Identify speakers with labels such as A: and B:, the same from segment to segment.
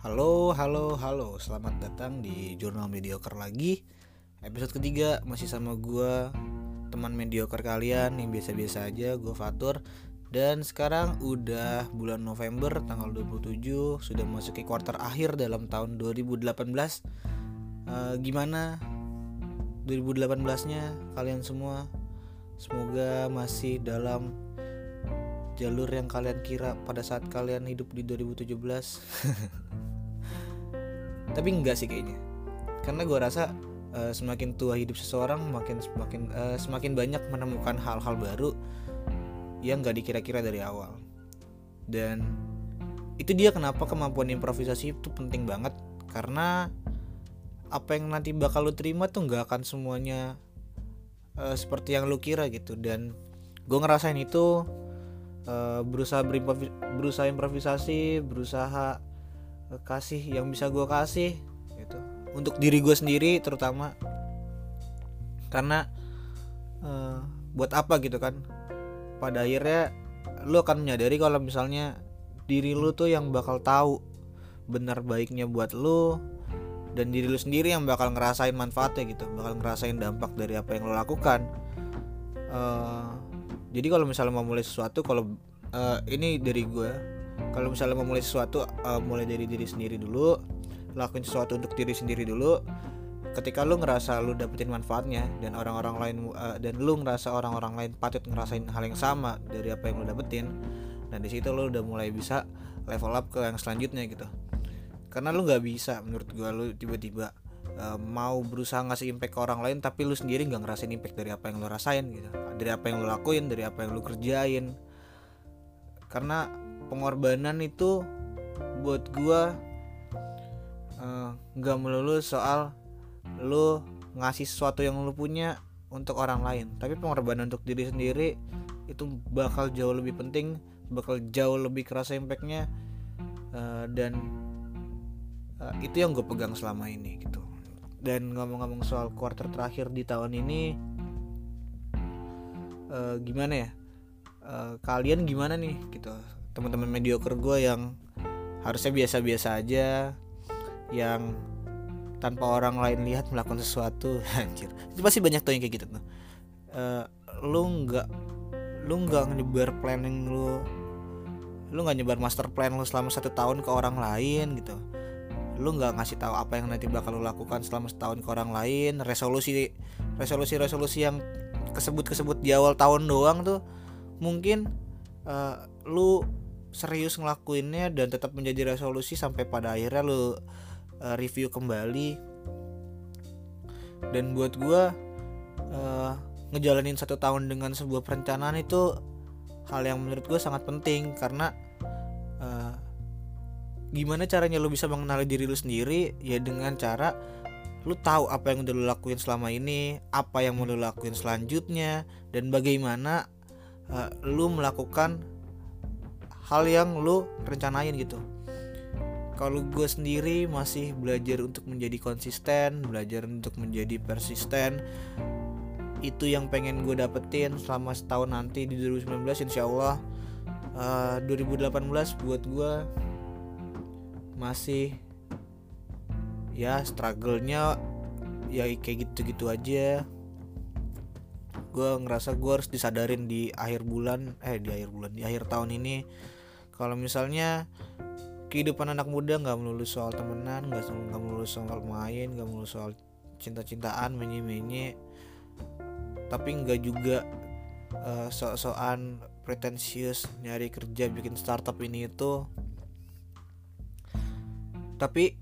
A: Halo, halo, halo. Selamat datang di Jurnal Mediocre lagi. Episode ketiga masih sama gue, teman mediocre kalian yang biasa-biasa aja, gue Fatur. Dan sekarang udah bulan November tanggal 27, sudah masuk ke quarter akhir dalam tahun 2018. Uh, gimana 2018-nya kalian semua? Semoga masih dalam jalur yang kalian kira pada saat kalian hidup di 2017 tapi enggak sih kayaknya. Karena gue rasa uh, semakin tua hidup seseorang makin semakin uh, semakin banyak menemukan hal-hal baru yang gak dikira-kira dari awal. Dan itu dia kenapa kemampuan improvisasi itu penting banget. Karena apa yang nanti bakal lu terima tuh nggak akan semuanya uh, seperti yang lu kira gitu. Dan gue ngerasain itu uh, berusaha berusaha improvisasi berusaha kasih yang bisa gue kasih gitu. Untuk diri gue sendiri terutama. Karena uh, buat apa gitu kan? Pada akhirnya lu akan menyadari kalau misalnya diri lu tuh yang bakal tahu benar baiknya buat lu dan diri lu sendiri yang bakal ngerasain manfaatnya gitu bakal ngerasain dampak dari apa yang lo lakukan. Uh, jadi kalau misalnya mau mulai sesuatu kalau uh, ini dari gue kalau misalnya mau mulai sesuatu uh, mulai dari diri sendiri dulu lakuin sesuatu untuk diri sendiri dulu ketika lu ngerasa lu dapetin manfaatnya dan orang-orang lain uh, dan lu ngerasa orang-orang lain patut ngerasain hal yang sama dari apa yang lu dapetin dan di situ lu udah mulai bisa level up ke yang selanjutnya gitu. Karena lu nggak bisa menurut gua lu tiba-tiba uh, mau berusaha ngasih impact ke orang lain tapi lu sendiri nggak ngerasain impact dari apa yang lu rasain gitu dari apa yang lu lakuin dari apa yang lu kerjain. Karena pengorbanan itu buat gua eh, nggak uh, melulu soal lu ngasih sesuatu yang lu punya untuk orang lain. Tapi pengorbanan untuk diri sendiri itu bakal jauh lebih penting bakal jauh lebih kerasa impactnya uh, dan uh, itu yang gue pegang selama ini gitu. Dan ngomong-ngomong soal quarter terakhir di tahun ini uh, gimana ya? Uh, kalian gimana nih gitu? Teman-teman mediocre gue yang harusnya biasa-biasa aja yang tanpa orang lain lihat melakukan sesuatu anjir. Itu pasti banyak tuh yang kayak gitu tuh. Uh, lu nggak lu nggak nyebar planning lu lu nggak nyebar master plan lu selama satu tahun ke orang lain gitu. Lu nggak ngasih tahu apa yang nanti bakal lu lakukan selama setahun ke orang lain resolusi resolusi resolusi yang kesebut kesebut di awal tahun doang tuh mungkin uh, lu serius ngelakuinnya dan tetap menjadi resolusi sampai pada akhirnya lu uh, review kembali. Dan buat gue uh, ngejalanin satu tahun dengan sebuah perencanaan itu hal yang menurut gue sangat penting karena uh, gimana caranya lu bisa mengenali diri lu sendiri? Ya dengan cara lu tahu apa yang udah lu lakuin selama ini apa yang mau lu lakuin selanjutnya dan bagaimana uh, lu melakukan hal yang lu rencanain gitu. Kalau gue sendiri masih belajar untuk menjadi konsisten belajar untuk menjadi persisten itu yang pengen gue dapetin selama setahun nanti di 2019 insya Allah. Uh, 2018 buat gue masih ya struggle-nya ya kayak gitu-gitu aja. Gue ngerasa gue harus disadarin di akhir bulan eh di akhir bulan di akhir tahun ini. Kalau misalnya kehidupan anak muda nggak melulu soal temenan nggak nggak melulu soal main nggak melulu soal cinta-cintaan menye-menye tapi nggak juga uh, sok-sokan pretensius nyari kerja bikin startup ini itu. Tapi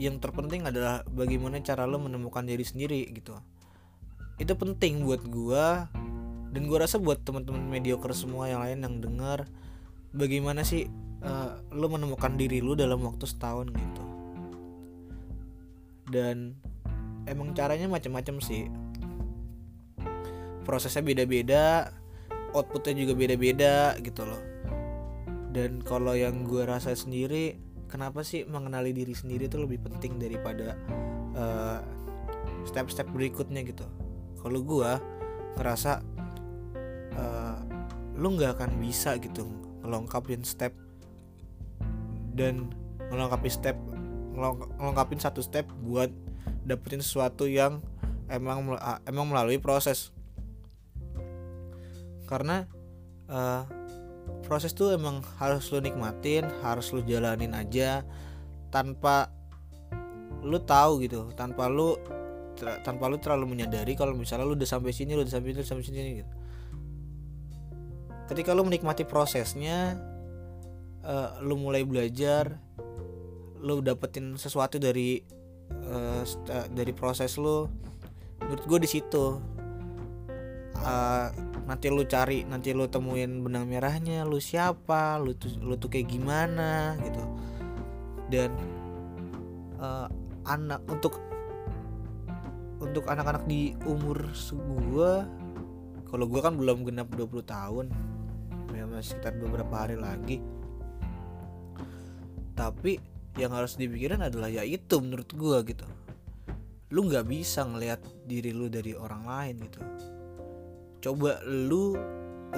A: yang terpenting adalah bagaimana cara lo menemukan diri sendiri gitu. Itu penting buat gua dan gua rasa buat teman-teman mediocre semua yang lain yang dengar bagaimana sih uh, lo menemukan diri lo dalam waktu setahun gitu. Dan emang caranya macam-macam sih. Prosesnya beda-beda outputnya juga beda-beda gitu loh. Dan kalau yang gue rasa sendiri kenapa sih mengenali diri sendiri itu lebih penting daripada uh, step-step berikutnya gitu. Kalau gue ngerasa uh, lu nggak akan bisa gitu melengkapin step dan melengkapi step ngelengkapin satu step buat dapetin sesuatu yang emang emang melalui proses. Karena uh, proses tuh emang harus lu nikmatin harus lu jalanin aja tanpa lu tahu gitu tanpa lu tanpa lu terlalu menyadari kalau misalnya lu udah sampai sini lu udah sampai sini sampai sini gitu. Ketika lu menikmati prosesnya uh, lu mulai belajar lu dapetin sesuatu dari uh, dari proses lu menurut gue di situ uh, nanti lu cari nanti lu temuin benang merahnya lu siapa lu tuh lu tuh kayak gimana gitu. Dan uh, anak untuk untuk anak-anak di umur gua kalau gua kan belum genap 20 tahun ya masih sekitar beberapa hari lagi. Tapi yang harus dipikirin adalah ya itu menurut gua gitu. Lu nggak bisa ngelihat diri lu dari orang lain gitu coba lu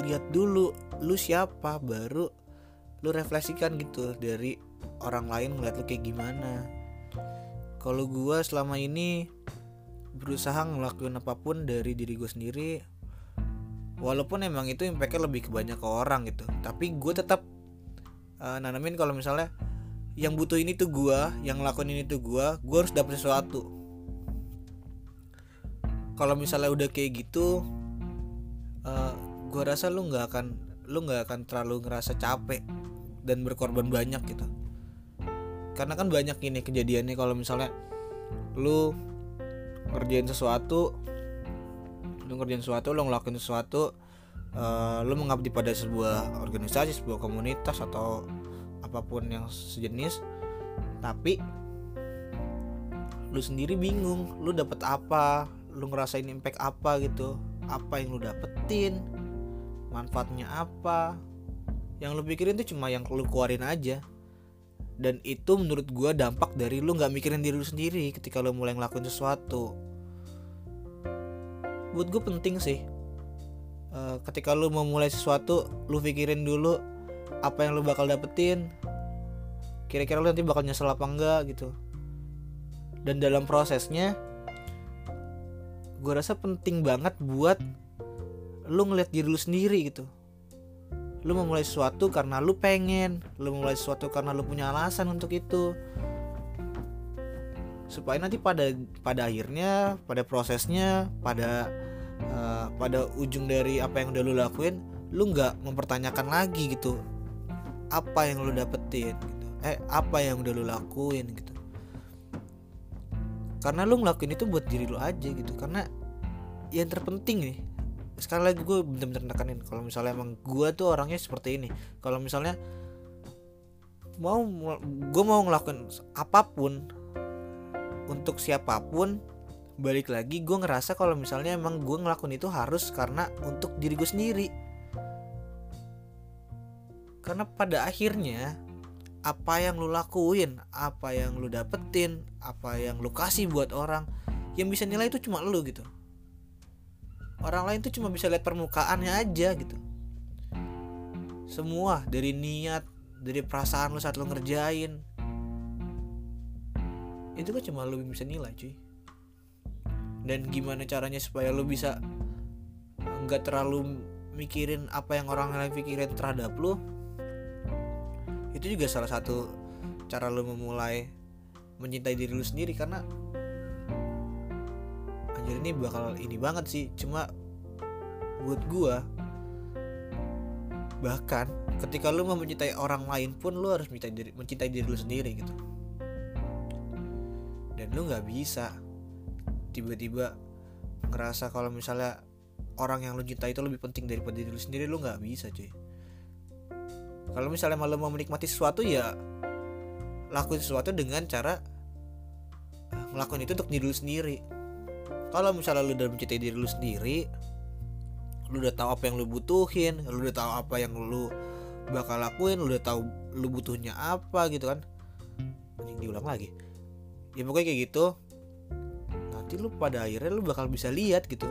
A: lihat dulu lu siapa? Baru lu refleksikan gitu dari orang lain ngeliat lu kayak gimana. Kalau gue selama ini berusaha ngelakuin apa pun dari diri gue sendiri walaupun emang itu impactnya lebih ke banyak ke orang gitu tapi gue tetap uh, nanamin kalau misalnya yang butuh ini tuh gue yang ngelakuin ini tuh gue gue harus dapet sesuatu. Kalau misalnya udah kayak gitu uh, eh, gue rasa lu nggak akan lu nggak akan terlalu ngerasa capek dan berkorban banyak gitu. Karena kan banyak ini kejadiannya kalau misalnya lu ngerjain sesuatu lu ngerjain sesuatu lu ngelakuin sesuatu uh, lu mengabdi pada sebuah organisasi sebuah komunitas atau apa pun yang sejenis tapi lu sendiri bingung lu dapet apa lu ngerasain impact apa gitu apa yang lu dapetin manfaatnya apa. Yang lu pikirin tuh cuma yang lu keluarin aja. Dan itu menurut gue dampak dari lu nggak mikirin diri lu sendiri ketika lu mulai ngelakuin sesuatu. Buat gue penting sih uh, ketika lu mau mulai sesuatu lu pikirin dulu apa yang lu bakal dapetin. Kira-kira lu nanti bakal nyesel apa enggak gitu. Dan dalam prosesnya gue rasa penting banget buat lu ngeliat diri lu sendiri gitu. Lu memulai sesuatu karena lu pengen lu memulai sesuatu karena lu punya alasan untuk itu. Supaya nanti pada pada akhirnya pada prosesnya pada uh, pada ujung dari apa yang udah lu lakuin lu nggak mempertanyakan lagi gitu. Apa yang lu dapetin gitu. Eh apa yang udah lu lakuin gitu karena lu ngelakuin itu buat diri lu aja gitu. Karena yang terpenting nih sekali lagi gue bener-bener nekanin kalau misalnya emang gue tuh orangnya seperti ini. Kalau misalnya mau gue mau ngelakuin apa pun untuk siapa pun balik lagi gue ngerasa kalau misalnya emang gue ngelakuin itu harus karena untuk diri gue sendiri. Karena pada akhirnya apa yang lu lakuin apa yang lu dapetin apa yang lu kasih buat orang yang bisa nilai itu cuma lu gitu. Orang lain tuh cuma bisa lihat permukaannya aja gitu. Semua dari niat dari perasaan lu saat lu ngerjain. Itu kan cuma lu bisa nilai cuy. Dan gimana caranya supaya lu bisa nggak terlalu mikirin apa yang orang lain pikirin terhadap lu itu juga salah satu cara lu memulai mencintai diri lu sendiri karena anjir ini bakal ini banget sih. Cuma buat gua bahkan ketika lu mau mencintai orang lain pun lu harus mencintai diri, mencintai diri lu sendiri gitu. Dan lu nggak bisa tiba-tiba ngerasa kalau misalnya orang yang lu cintai itu lebih penting daripada diri lu sendiri lu nggak bisa cuy kalau misalnya malu mau menikmati sesuatu ya lakuin sesuatu dengan cara eh, ngelakuin itu untuk diri lu sendiri. Kalau misalnya lu udah mencintai diri lu sendiri lu udah tahu apa yang lu butuhin lu udah tahu apa yang lu bakal lakuin lu udah tahu lu butuhnya apa gitu kan. Anjing diulang lagi. Ya pokoknya kayak gitu. Nanti lu pada akhirnya lu bakal bisa lihat gitu.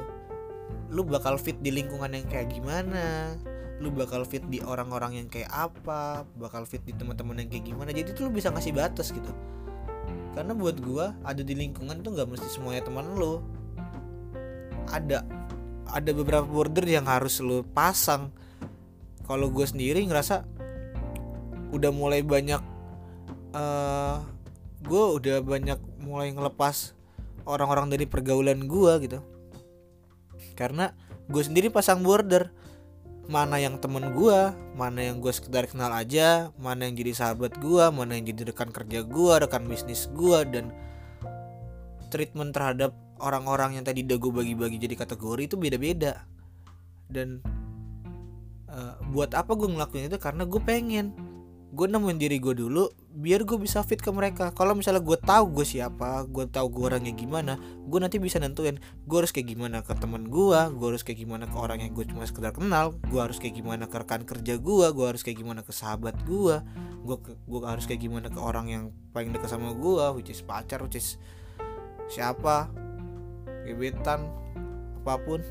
A: Lu bakal fit di lingkungan yang kayak gimana lu bakal fit di orang-orang yang kayak apa bakal fit di teman-teman yang kayak gimana. Jadi tuh lu bisa ngasih batas gitu. Karena buat gue ada di lingkungan tuh nggak mesti semuanya teman lo ada ada beberapa border yang harus lo pasang. Kalau gue sendiri ngerasa udah mulai banyak uh, gue udah banyak mulai ngelepas orang-orang dari pergaulan gue gitu. Karena gue sendiri pasang border mana yang temen gue mana yang gue sekedar kenal aja mana yang jadi sahabat gue mana yang jadi rekan kerja gue rekan bisnis gue dan treatment terhadap orang-orang yang tadi udah gue bagi-bagi jadi kategori itu beda-beda. Dan uh, buat apa gue ngelakuin itu? Karena gue pengen. Gue nemuin diri gue dulu biar gue bisa fit ke mereka. Kalau misalnya gue tahu gue siapa gue tahu gue orangnya gimana gue nanti bisa nentuin gue harus kayak gimana ke teman gue gue harus kayak gimana ke orang yang gue cuma sekedar kenal gue harus kayak gimana ke rekan kerja gue gue harus kayak gimana ke sahabat gue gue gue harus kayak gimana ke orang yang paling dekat sama gue which is pacar which is siapa gebetan apa pun.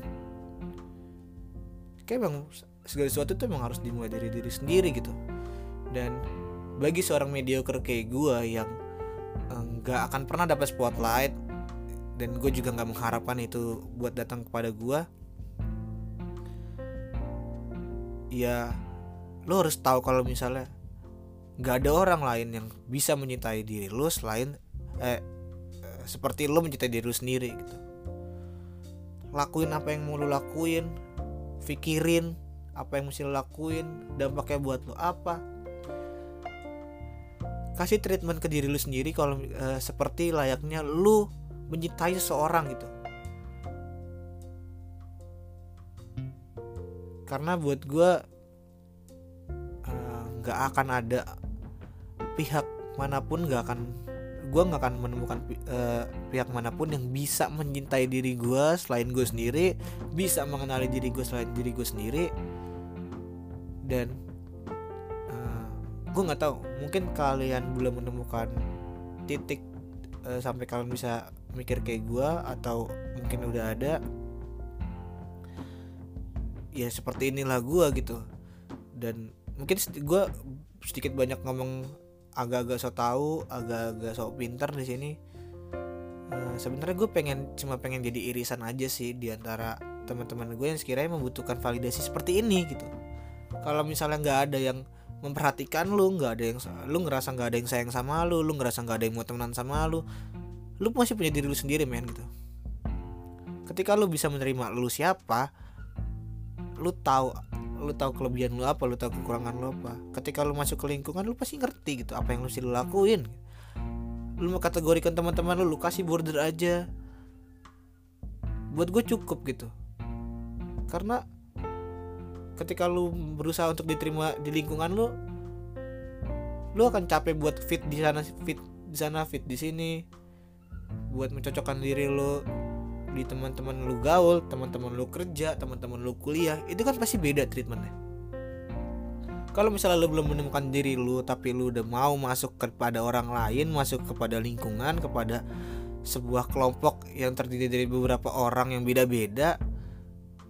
A: Kayak bang segala sesuatu tuh emang harus dimulai dari diri sendiri gitu. Dan bagi seorang mediocre kayak gue yang eh, nggak uh, akan pernah dapat spotlight dan gue juga nggak mengharapkan itu buat datang kepada gue ya lo harus tahu kalau misalnya nggak ada orang lain yang bisa mencintai diri lo selain eh, eh seperti lo mencintai diri lo sendiri gitu. Lakuin apa yang mau lo lakuin pikirin apa yang mesti lo lakuin dampaknya buat lo apa kasih treatment ke diri lu sendiri kalau e, seperti layaknya lu mencintai seseorang gitu. Karena buat gue eh, nggak akan ada pihak mana pun nggak akan gue nggak akan menemukan uh, pihak mana pun yang bisa mencintai diri gue selain gue sendiri bisa mengenali diri gue selain diri gue sendiri. Dan gue nggak tahu. Mungkin kalian belum menemukan titik uh, sampai kalian bisa mikir kayak gue atau mungkin udah ada ya seperti inilah gue gitu. Dan mungkin gue sedikit banyak ngomong agak-agak so tau agak-agak so pinter di sini. Uh, sebenarnya gue pengen cuma pengen jadi irisan aja sih di antara teman-teman gue yang sekiranya membutuhkan validasi seperti ini gitu. Kalau misalnya nggak ada yang memperhatikan lu nggak ada yang lu ngerasa nggak ada yang sayang sama lu lu ngerasa nggak ada yang mau temenan sama lu lu masih punya diri lu sendiri men gitu. Ketika lu bisa menerima lu siapa lu tahu lu tahu kelebihan lu apa lu tahu kekurangan lu apa. Ketika lu masuk ke lingkungan lu pasti ngerti gitu apa yang lu sih lu lakuin. Lu mau kategorikan teman-teman lu lu kasih border aja. Buat gue cukup gitu. Karena ketika lu berusaha untuk diterima di lingkungan lu lu akan capek buat fit di sana fit di sana fit di sini buat mencocokkan diri lu di teman-teman lu gaul, teman-teman lu kerja, teman-teman lu kuliah, itu kan pasti beda treatmentnya. Kalau misalnya lu belum menemukan diri lu, tapi lu udah mau masuk kepada orang lain, masuk kepada lingkungan, kepada sebuah kelompok yang terdiri dari beberapa orang yang beda-beda,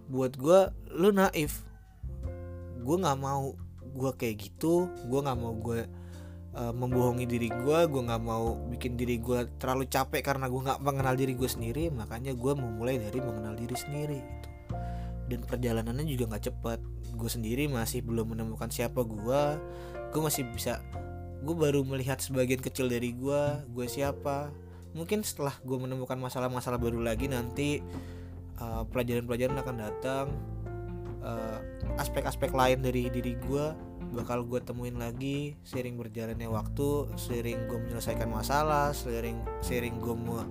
A: buat gue lu naif gue nggak mau gue kayak gitu gue nggak mau gue uh, membohongi diri gue gue nggak mau bikin diri gue terlalu capek karena gue nggak mengenal diri gue sendiri makanya gue memulai dari mengenal diri sendiri gitu. Dan perjalanannya juga nggak cepat gue sendiri masih belum menemukan siapa gue gue masih bisa gue baru melihat sebagian kecil dari gue gue siapa. Mungkin setelah gue menemukan masalah-masalah baru lagi nanti uh, pelajaran-pelajaran akan datang uh, aspek-aspek lain dari diri gue bakal gue temuin lagi sering berjalannya waktu sering gue menyelesaikan masalah sering sering gue mau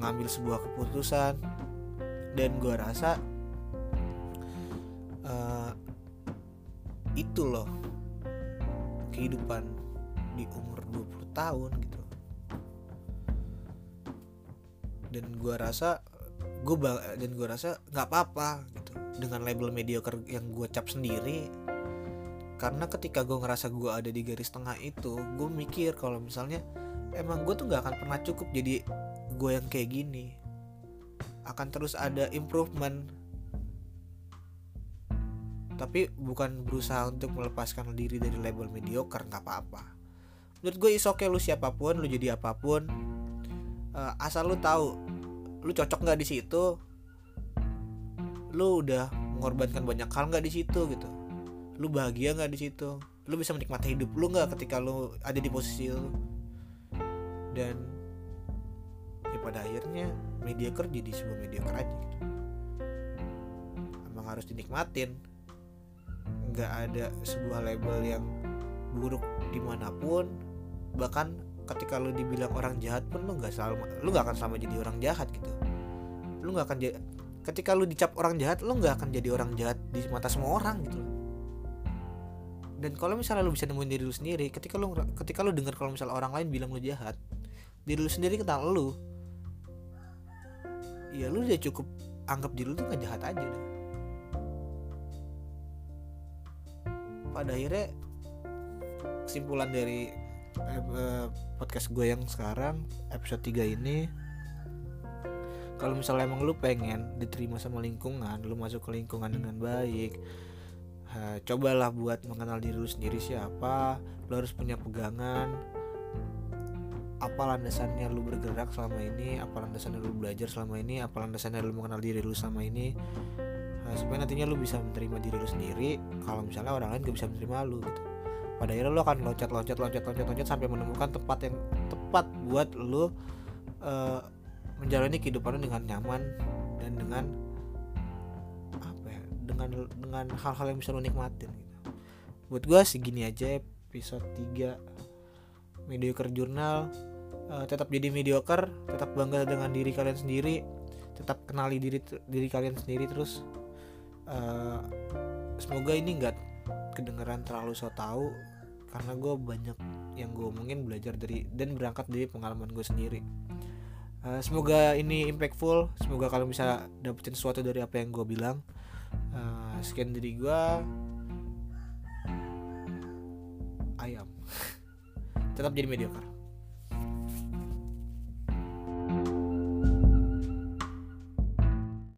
A: mengambil sebuah keputusan. Dan gue rasa uh, itu loh kehidupan di umur 20 tahun gitu. Dan gue rasa gue dan gue rasa nggak apa-apa gitu. Dengan label mediocre yang gue cap sendiri. Karena ketika gue ngerasa gue ada di garis tengah itu gue mikir kalau misalnya emang gue tuh nggak akan pernah cukup jadi gue yang kayak gini. Akan terus ada improvement. Tapi bukan berusaha untuk melepaskan diri dari label mediocre nggak apa-apa. Menurut gue is okay lu siapa pun lu jadi apa pun. Uh, asal lu tahu lu cocok nggak di situ lu udah mengorbankan banyak hal nggak di situ gitu. Lu bahagia nggak di situ? Lu bisa menikmati hidup lu nggak ketika lu ada di posisi lu? Dan ya pada akhirnya mediocre jadi sebuah mediocre aja gitu. Emang harus dinikmatin. Nggak ada sebuah label yang buruk di mana pun bahkan ketika lu dibilang orang jahat pun lu nggak selalu lu nggak akan selama jadi orang jahat gitu lu nggak akan ketika lu dicap orang jahat lu nggak akan jadi orang jahat di mata semua orang gitu dan kalau misalnya lu bisa nemuin diri lu sendiri ketika lu ketika lu dengar kalau misalnya orang lain bilang lu jahat diri lu sendiri kenal lu ya lu udah cukup anggap diri lu tuh gak jahat aja deh. pada akhirnya kesimpulan dari eh, podcast gue yang sekarang episode 3 ini kalau misalnya emang lu pengen diterima sama lingkungan lu masuk ke lingkungan dengan baik uh, cobalah buat mengenal diri lu sendiri siapa lu harus punya pegangan apa landasannya lu bergerak selama ini apa landasannya lu belajar selama ini apa landasannya lu mengenal diri lu selama ini uh, supaya nantinya lu bisa menerima diri lu sendiri kalau misalnya orang lain gak bisa menerima lu gitu pada akhirnya lu akan loncat loncat loncat loncat loncat sampai menemukan tempat yang tepat buat lu uh, menjalani kehidupan lu dengan nyaman dan dengan apa ya dengan dengan hal-hal yang bisa lu nikmatin gitu. buat gua segini aja episode 3 mediocre jurnal uh, tetap jadi mediocre tetap bangga dengan diri kalian sendiri tetap kenali diri diri kalian sendiri terus. Uh, semoga ini enggak kedengeran terlalu so tau karena gue banyak yang gue omongin belajar dari dan berangkat dari pengalaman gue sendiri. Uh, semoga ini impactful semoga kalian bisa dapetin sesuatu dari apa yang gue bilang. Uh, sekian dari gue ayam tetap jadi mediocre